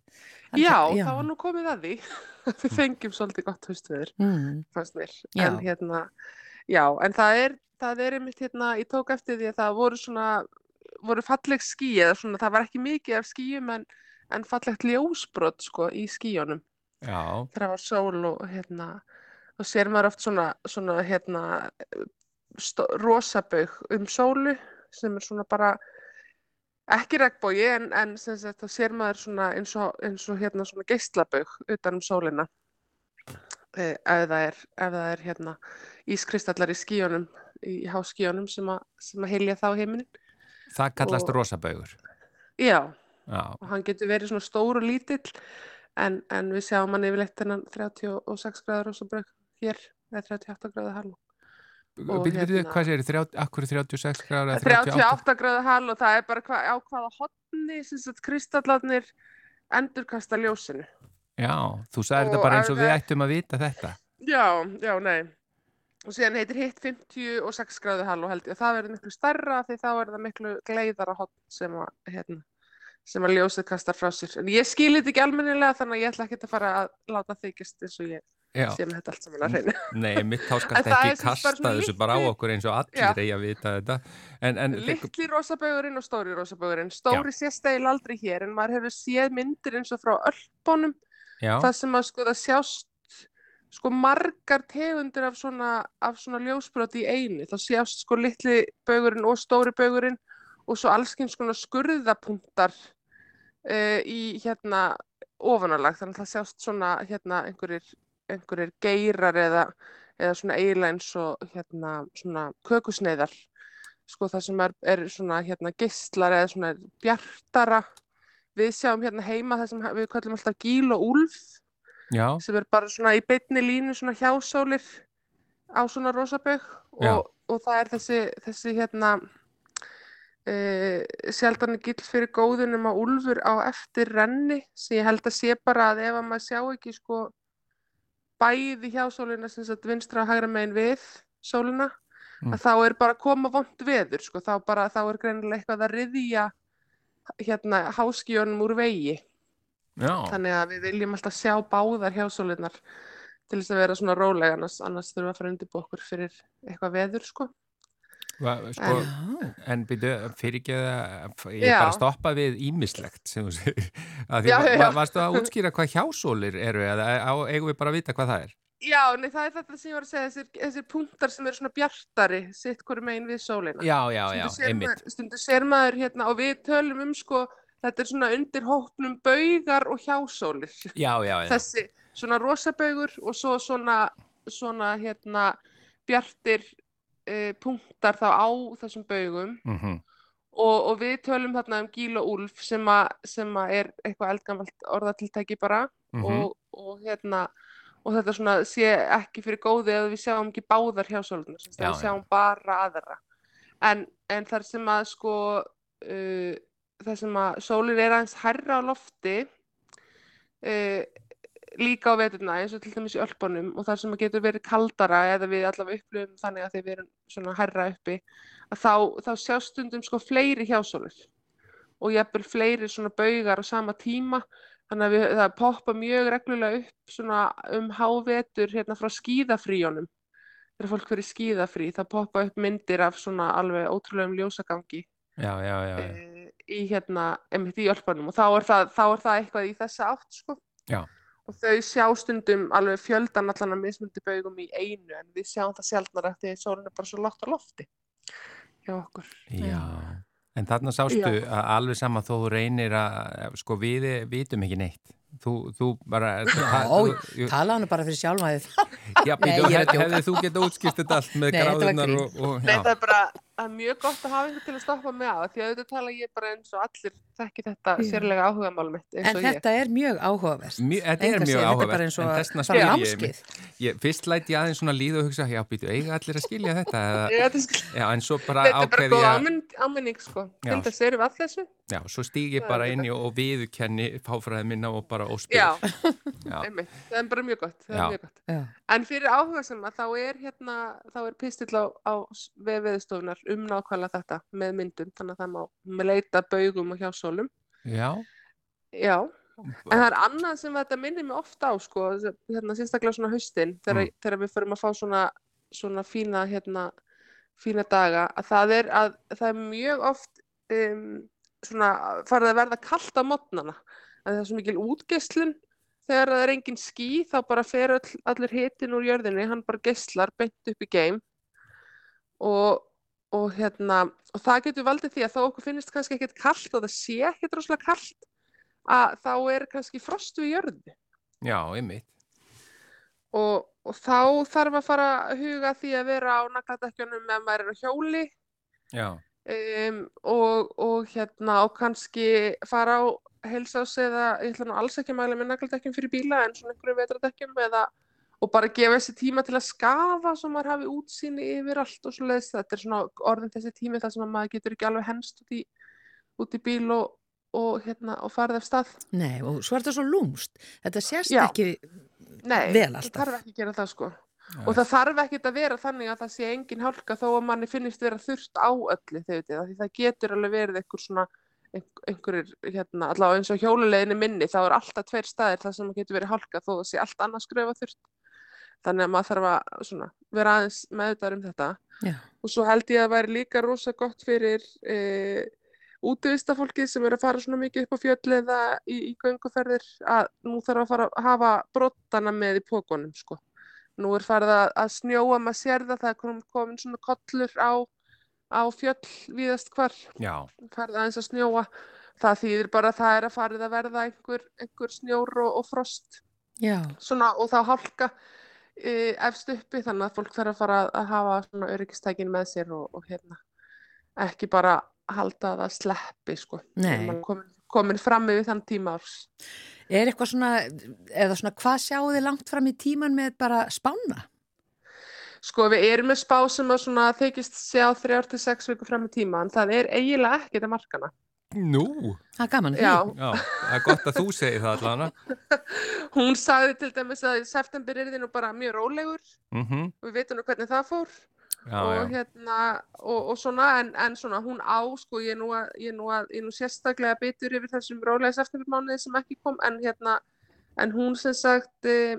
Speaker 6: Já, það var nú komið að því. Við fengjum svolítið gott haustveður.
Speaker 2: Mm,
Speaker 6: fannst mér.
Speaker 2: Já.
Speaker 6: En hérna, já, en það er, það er einmitt hérna, ég tók eftir því að það voru svona, voru falleg ský eða svona, það var ekki mikið af skýjum en, en fallegt ljósbrot sko í skýjónum.
Speaker 1: Já,
Speaker 6: Þegar það var sól og hérna, og sér maður oft svona, svona hérna, rosabaug um sólu sem er svona bara, ekki regnbogi en, en þá sér maður svona eins og, eins og hérna svona geislabaug utan um sólina eh, ef það er, ef það er hérna ískristallar í skíunum í háskíunum sem, að- að heilja þá heiminin.
Speaker 1: það kallast
Speaker 6: Og-
Speaker 1: rosabaugur.
Speaker 6: Já, og hann getur verið svona stór og lítill en, en við sjáum hann yfirleitt þennan 36 gráður og svo brökk hér eða 38 gráður hall.
Speaker 1: Býtu, býtu,
Speaker 6: hérna-
Speaker 1: hvað sér, 30, akkur 36 gráður eða 38?
Speaker 6: 38 gráður hall og það er bara hva, á hvaða sagt kristallarnir endurkasta ljósinu.
Speaker 1: Já, þú sagði þetta bara eins og við ættum að vita þetta.
Speaker 6: Já, já, nei. Og síðan heitir hitt 56 gráður hall og held ég að það verður miklu stærra því þá er það miklu gleiðara hotn sem að hérna, sem að ljósið kastar frá sér. En ég skil þetta ekki almennilega þannig að ég ætla ekki að fara að láta þykjast eins og ég
Speaker 1: Já.
Speaker 6: með þetta allt saman að reyna.
Speaker 1: Nei, mitt þá
Speaker 6: er
Speaker 1: ekki
Speaker 6: sem
Speaker 1: kasta þessu bara á
Speaker 6: litli-
Speaker 1: okkur eins og allir eigi að vita þetta. En, en
Speaker 6: Littli rosabaugurinn og stóri rosabaugurinn. Stóri sést eiginlega aldrei hér en maður hefur séð myndir eins og frá
Speaker 1: já,
Speaker 6: það sem að sko það sjást sko margar tegundir af svona, af svona ljósbroti í einu. Það sjást sko litli baugurinn og stóri baugurinn og svo allskins svona skurðapunktar uh, í hérna ofanálag. Þannig að það sjást svona hérna einhverjir, einhverjir geirar eða, eða svona eiginlega eins og hérna svona kökusneiðar. Sko það sem er, er svona hérna geislar eða svona bjartara. Við sjáum hérna heima það sem við kallum alltaf gíl og úlf
Speaker 1: já,
Speaker 6: sem er bara svona í beinni línu svona hjásólir á svona rosabaug
Speaker 1: Já.
Speaker 6: og, og það er þessi, þessi hérna uh, sjaldan gill fyrir góðunum að úlfur á eftir renni sem ég held að sé bara að ef að maður sjá ekki sko bæði hjásólina sem sagt vinstra og hægra megin við sólina
Speaker 1: Mm.
Speaker 6: að þá er bara koma vond veður sko þá bara þá er greinilega eitthvað að riðja hérna háskíunum úr vegi
Speaker 1: já,
Speaker 6: Þannig að við viljum alltaf sjá báðar hjásólunar til þess að vera svona rólega annars, annars þurfum við að fara undir okkur fyrir eitthvað veður sko.
Speaker 1: Sko, en byrju, fyrir ekki að ég
Speaker 6: Já.
Speaker 1: bara stoppa við ímislegt sem þú segir. Varstu að útskýra hvað hjásólir eru eða eigum við bara að vita hvað það er?
Speaker 6: Já, nei, það er þetta sem ég var að segja, þessir, þessir punktar sem eru svona bjartari, sitt hverju megin við sólina.
Speaker 1: Já, já, já, einmitt.
Speaker 6: Stundum sér maður hérna og við tölum um sko, þetta er svona undir hópnum baugar og hjásólir.
Speaker 1: Já, já, já.
Speaker 6: Þessi svona rosabaugur og svo svona, svona hérna bjartir uh, punktar þá á þessum baugum.
Speaker 1: Mm
Speaker 6: og, og við tölum þarna um gíl og úlf sem, a, sem að er eitthvað eldgamalt orðatiltæki bara.
Speaker 1: Mhm.
Speaker 6: og, og hérna og þetta svona sé ekki fyrir góði að við sjáum ekki báðar hjá að við sjáum bara aðra. En, en þar sem að sko uh, þar sem að sólin er aðeins hærra á lofti uh, líka á veturna eins og til dæmis í Ölpunum og þar sem að getur verið kaldara eða við allavega upplifum þannig að þeir verum svona hærra uppi að þá, þá sjá stundum sko fleiri hjásólir og jafnvel fleiri svona baugar á sama tíma. Þannig að við, það poppa mjög reglulega upp svona um hávetur hérna frá skíðafríjónum þegar fólk fyrir skíðafrí það poppa upp myndir af svona alveg ótrúlegum ljósagangi
Speaker 1: Já, já, já,
Speaker 6: e, í hérna, einmitt í Ölpunum. Og þá er það, þá er það eitthvað í þessa átt sko.
Speaker 1: Já.
Speaker 6: Og þau sjá stundum alveg fjöldan allan að mismundi baugum í einu en við sjáum það sjaldnar eftir því sólinn er bara svo látt á lofti hjá okkur
Speaker 1: Já, en þarna sástu
Speaker 6: Já.
Speaker 1: að alveg sama þó þú reynir að, sko við vitum ekki neitt. Þú, þú bara...
Speaker 2: Já,
Speaker 1: þú,
Speaker 2: talaðu nú bara fyrir sjálfæðið.
Speaker 1: já, býtu,
Speaker 2: ég
Speaker 1: hefði þú geta útskipt þetta allt með
Speaker 2: þetta
Speaker 1: gráðunar og, og
Speaker 6: Nei,
Speaker 1: já,
Speaker 6: það er bara það er mjög gott að hafa einhvern til að stoppa mig á því að auðvitað tala ég bara eins og allir þekki þetta sérlega áhugamál mitt eins
Speaker 2: En
Speaker 6: og ég.
Speaker 2: þetta er mjög áhugavert.
Speaker 1: Mjög, þetta er mjög
Speaker 2: þetta er
Speaker 1: áhugavert, en
Speaker 2: að-
Speaker 1: þessna spyr ég, ég, fyrst læti ég aðeins svona líða og hugsa, já, býtu, eiga allir að skilja þetta, eða,
Speaker 6: Ég, þetta, er-
Speaker 1: já, en svo bara
Speaker 6: þetta er bara
Speaker 1: ákveði
Speaker 6: góð
Speaker 1: ég,
Speaker 6: áminn, áminning sko Er
Speaker 1: bara
Speaker 6: einmitt, það er bara mjög gott, er mjög gott.
Speaker 2: Já.
Speaker 6: En fyrir áhuga sem að þá er hérna, þá er pistill á, á vefiðstofunar um nákvæmlega þetta með myndum, þannig að það má með leita baugum og hjá sólum.
Speaker 1: Já,
Speaker 6: Já, en það er annað sem þetta minnir mig ofta á, sko, hérna sérstaklega svona haustin, þegar,
Speaker 1: Mm.
Speaker 6: þegar við förum að fá svona, svona fína, hérna, fína daga, að það er, að, það er mjög oft um, svona farið að verða kalt á mótnana, að það er svo mikil útgeislun þegar það er engin ský þá bara fer all, allir hitin úr jörðinni, hann bara geislar beint upp í geim. Og, og hérna, og það getur valdið því að þá okkur finnist kannski ekkert kalt og það sé ekkert rosalega kalt að þá er kannski frost við jörðu.
Speaker 1: Já, einmitt.
Speaker 6: og, og þá þarf að fara að huga því að vera á nagladekkjunum ef maður er á hjóli.
Speaker 1: Já,
Speaker 6: um, og, og hérna og kannski fara á heilsás eða ég ætla nú alls ekki að mæla með nagladekkjum fyrir bíla en svona einhverju vetradekkjum eða og bara gefa þessi tíma til að skafa svo maður hafi útsýni yfir allt og svoleiðis þetta er svona orðin þessi tími þar sem að maður getur ekki alveg henst út í, út í bíl og, og hérna og farið af stað
Speaker 2: Nei, og svo er þetta svo lúmst. Þetta sést
Speaker 6: Já.
Speaker 2: ekki
Speaker 6: Nei,
Speaker 2: vel
Speaker 6: það
Speaker 2: alltaf.
Speaker 6: þarf ekki að gera það sko og það þarf ekkert að vera þannig að það sé engin hálka þó að manni finnist vera þurft á öllu veitir, af því það getur alveg verið einhver svona einhverjir, hérna, allavega eins og hjóluleiðinni minni, þá er alltaf tveir staðir þar sem getur verið hálka þó það sé allt annað skröfa þurft. Þannig að maður þarf að svona, vera aðeins meðvitaður um þetta.
Speaker 2: Já.
Speaker 6: Og svo held ég að það væri líka rosa gott fyrir e, útivistafólkið sem eru að fara svona mikið upp á fjöll eða í, í gönguferðir að nú þarf að fara að hafa brottana með í pókunum, sko. Nú er farið að, að snjóa, maður sér það, það er komin svona kollur á, á fjöll víðast hvar.
Speaker 1: Já,
Speaker 6: farið aðeins að snjóa. Það þýðir bara að það er að farið að verða einhver, einhver snjór og, og frost.
Speaker 2: Já,
Speaker 6: svona, og þá hálka e, efst uppi þannig að fólk þarf að fara að hafa svona öryggistækin með sér og, og hérna ekki bara halda að það sleppi sko komin, komin fram yfir þann tíma árs.
Speaker 2: Er eitthvað svona, eða svona, hvað sjáu þið langt fram í tíman með bara spána?
Speaker 6: Sko við erum með spá sem að svona þykist sjá þrjár til sex vikur fram í tíma en það er eiginlega ekkert að markana
Speaker 1: nú,
Speaker 2: Það er gaman,
Speaker 6: já,
Speaker 1: já, það er gott að þú segir það allavega.
Speaker 6: hún sagði til dæmis að september er þið nú bara mjög rólegur.
Speaker 1: Mm
Speaker 6: og við veitum nú hvernig það fór.
Speaker 1: Já,
Speaker 6: og hérna og, og svona en, en svona hún á sko ég er nú, að, ég er nú, að, ég er nú sérstaklega bitur yfir þessum rólega septembermánuði sem ekki kom. En hérna en hún sem sagt e,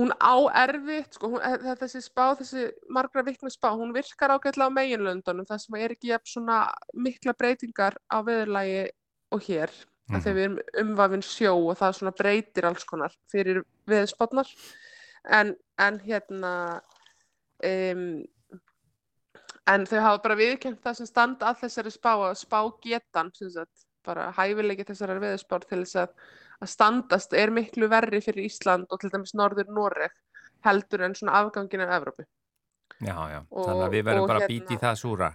Speaker 6: hún á erfitt sko hún, e- þessi spá, þessi margra vikna spá hún virkar ágætlega á meginlöndunum þar sem er ekki jafn svona mikla breytingar á veðurlægi og hér mm
Speaker 1: Mhm.
Speaker 6: þegar við erum umvafin sjó og það svona breytir alls konar fyrir veðurspátnar en, en hérna um, en þau hafa bara viðkjönd það sem standa að þessari spá að spá getan sem sagt, bara hæfileiki þessari veðurspár til þess að, að standast er miklu verri fyrir Ísland og til dæmis Norður Noreg heldur en svona afgangin af Evrópu.
Speaker 1: já, já.
Speaker 6: Og-
Speaker 1: Þannig að við verðum bara
Speaker 6: hérna-
Speaker 1: í það súra.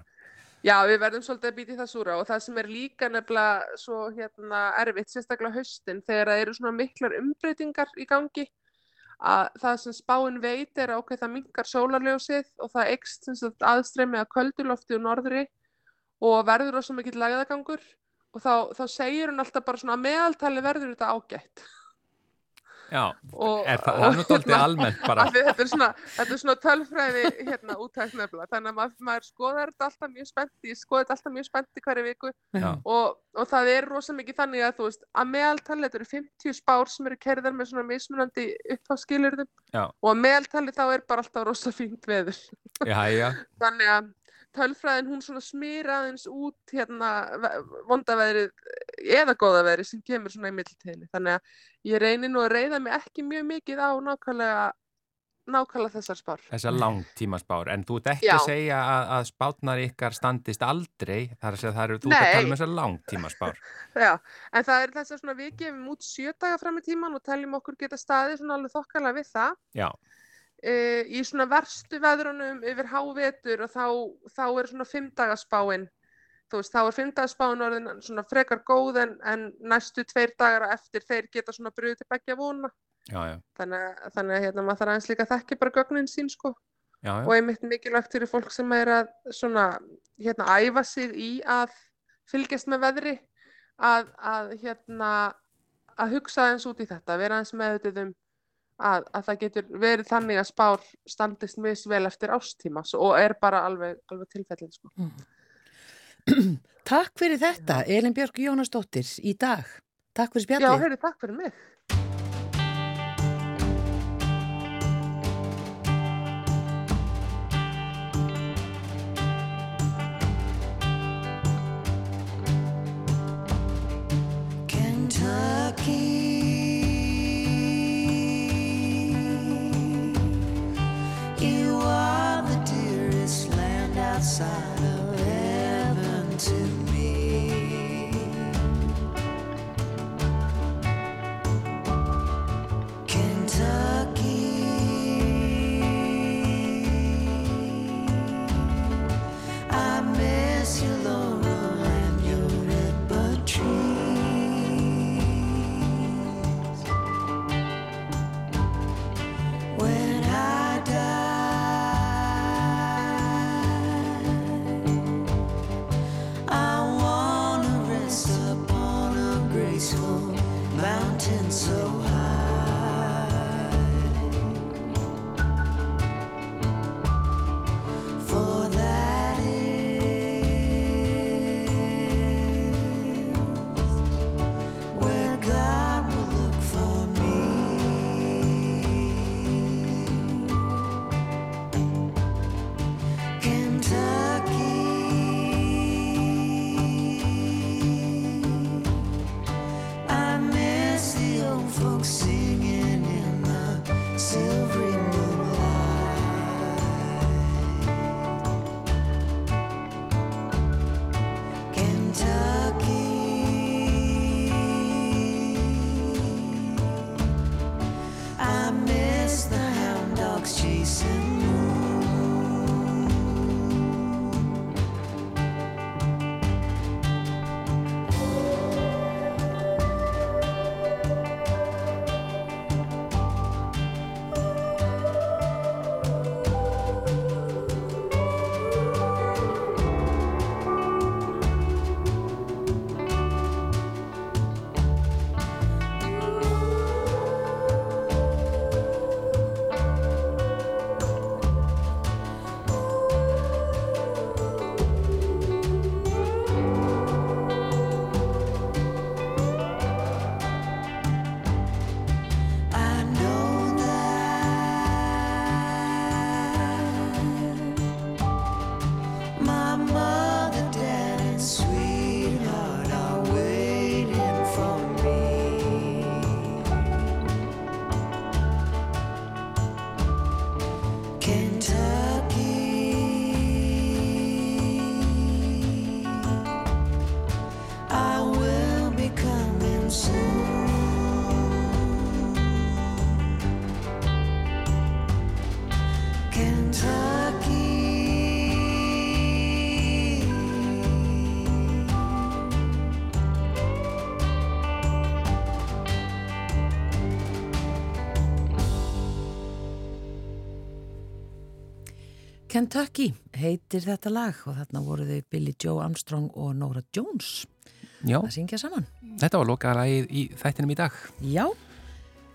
Speaker 6: Já, við verðum svolítið að í það súra og það sem er líka nefnilega svo hérna erfitt, sérstaklega haustin, þegar það eru svona miklar umbreytingar í gangi, að það sem spáin veit er að ok, það minkar sólarljósið og það sagt aðstreymi að köldulofti og norðri og verður rosa mikill lagðagangur og þá, þá segir hún alltaf bara svona að meðaltali verður þetta ágætt.
Speaker 1: Já,
Speaker 6: Og,
Speaker 1: er það, er dálítið
Speaker 6: hérna-
Speaker 1: almennt bara.
Speaker 6: Af því þetta er svona, þetta er svona tölfræði hérna útækt nefnilega, þannig að maður, maður skoðar þetta alltaf mjög spennti, ég skoði þetta alltaf mjög spennti hverju viku. Og, og það er rosa mikið þannig að þú veist, að meðaltali, þetta eru 50 spár sem eru kerðar með svona mismunandi uppháskilurðum og að meðaltali þá er bara alltaf rosa fínt veður.
Speaker 1: Já, já,
Speaker 6: Þannig að tölfræðin hún svona smýr aðeins út hérna vondaveðrið eða góðaveðrið sem kemur svona í mittiltíðinni. Þannig að ég reynir nú að reyða mig ekki mjög mikið á nákvæmlega, nákvæmlega þessar spár.
Speaker 1: þessar langtímaspár. En þú ert ekki
Speaker 6: Já.
Speaker 1: að segja að, að spátnar ykkar standist aldrei, þar að segja það eru, þú ert að
Speaker 6: Nei.
Speaker 1: tala um þessar langtímaspár.
Speaker 6: Já, en það er þess að svona við gefum út sjö daga fram í tíman og teljum okkur geta staðið svona alveg þokkalega við það.
Speaker 1: Já,
Speaker 6: E, í svona verstu veðrunum yfir hávetur og þá, þá er svona fimmdagaspáin, þú veist, þá er fimmdagaspáin orðin svona frekar góð en, en næstu tveir dagar á eftir þeir geta svona bröðið til begja vona.
Speaker 1: já, já,
Speaker 6: Þannig, þannig að hérna maður þarf aðeins líka að þekki bara gögnin sín sko
Speaker 1: já, já.
Speaker 6: og einmitt mikilvægt fyrir fólk sem er að svona hérna æfa sig í að fylgjast með veðri að, að hérna að hugsa aðeins út í þetta, vera aðeins meðvitið um að, að það getur verið þannig að spár standist misvel eftir ástíma og er bara alveg, alveg tilfellin sko.
Speaker 2: Takk fyrir þetta, Elin Björk Jónasdóttir, í dag. Takk fyrir
Speaker 6: Já,
Speaker 2: spjallið.
Speaker 6: heyrðu, takk fyrir mig.
Speaker 7: Outside
Speaker 2: Kentucky heitir þetta lag og þarna voru þau Billy Joe Armstrong og Nora Jones
Speaker 1: Já,
Speaker 2: að syngja saman.
Speaker 1: þetta var lokaðalagið í þættinum í dag.
Speaker 2: Já,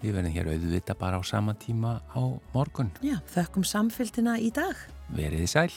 Speaker 1: Við verðum hér auðvita bara á sama tíma á morgun.
Speaker 2: já, þökkum samfélgina í dag.
Speaker 1: Verið þið sæl.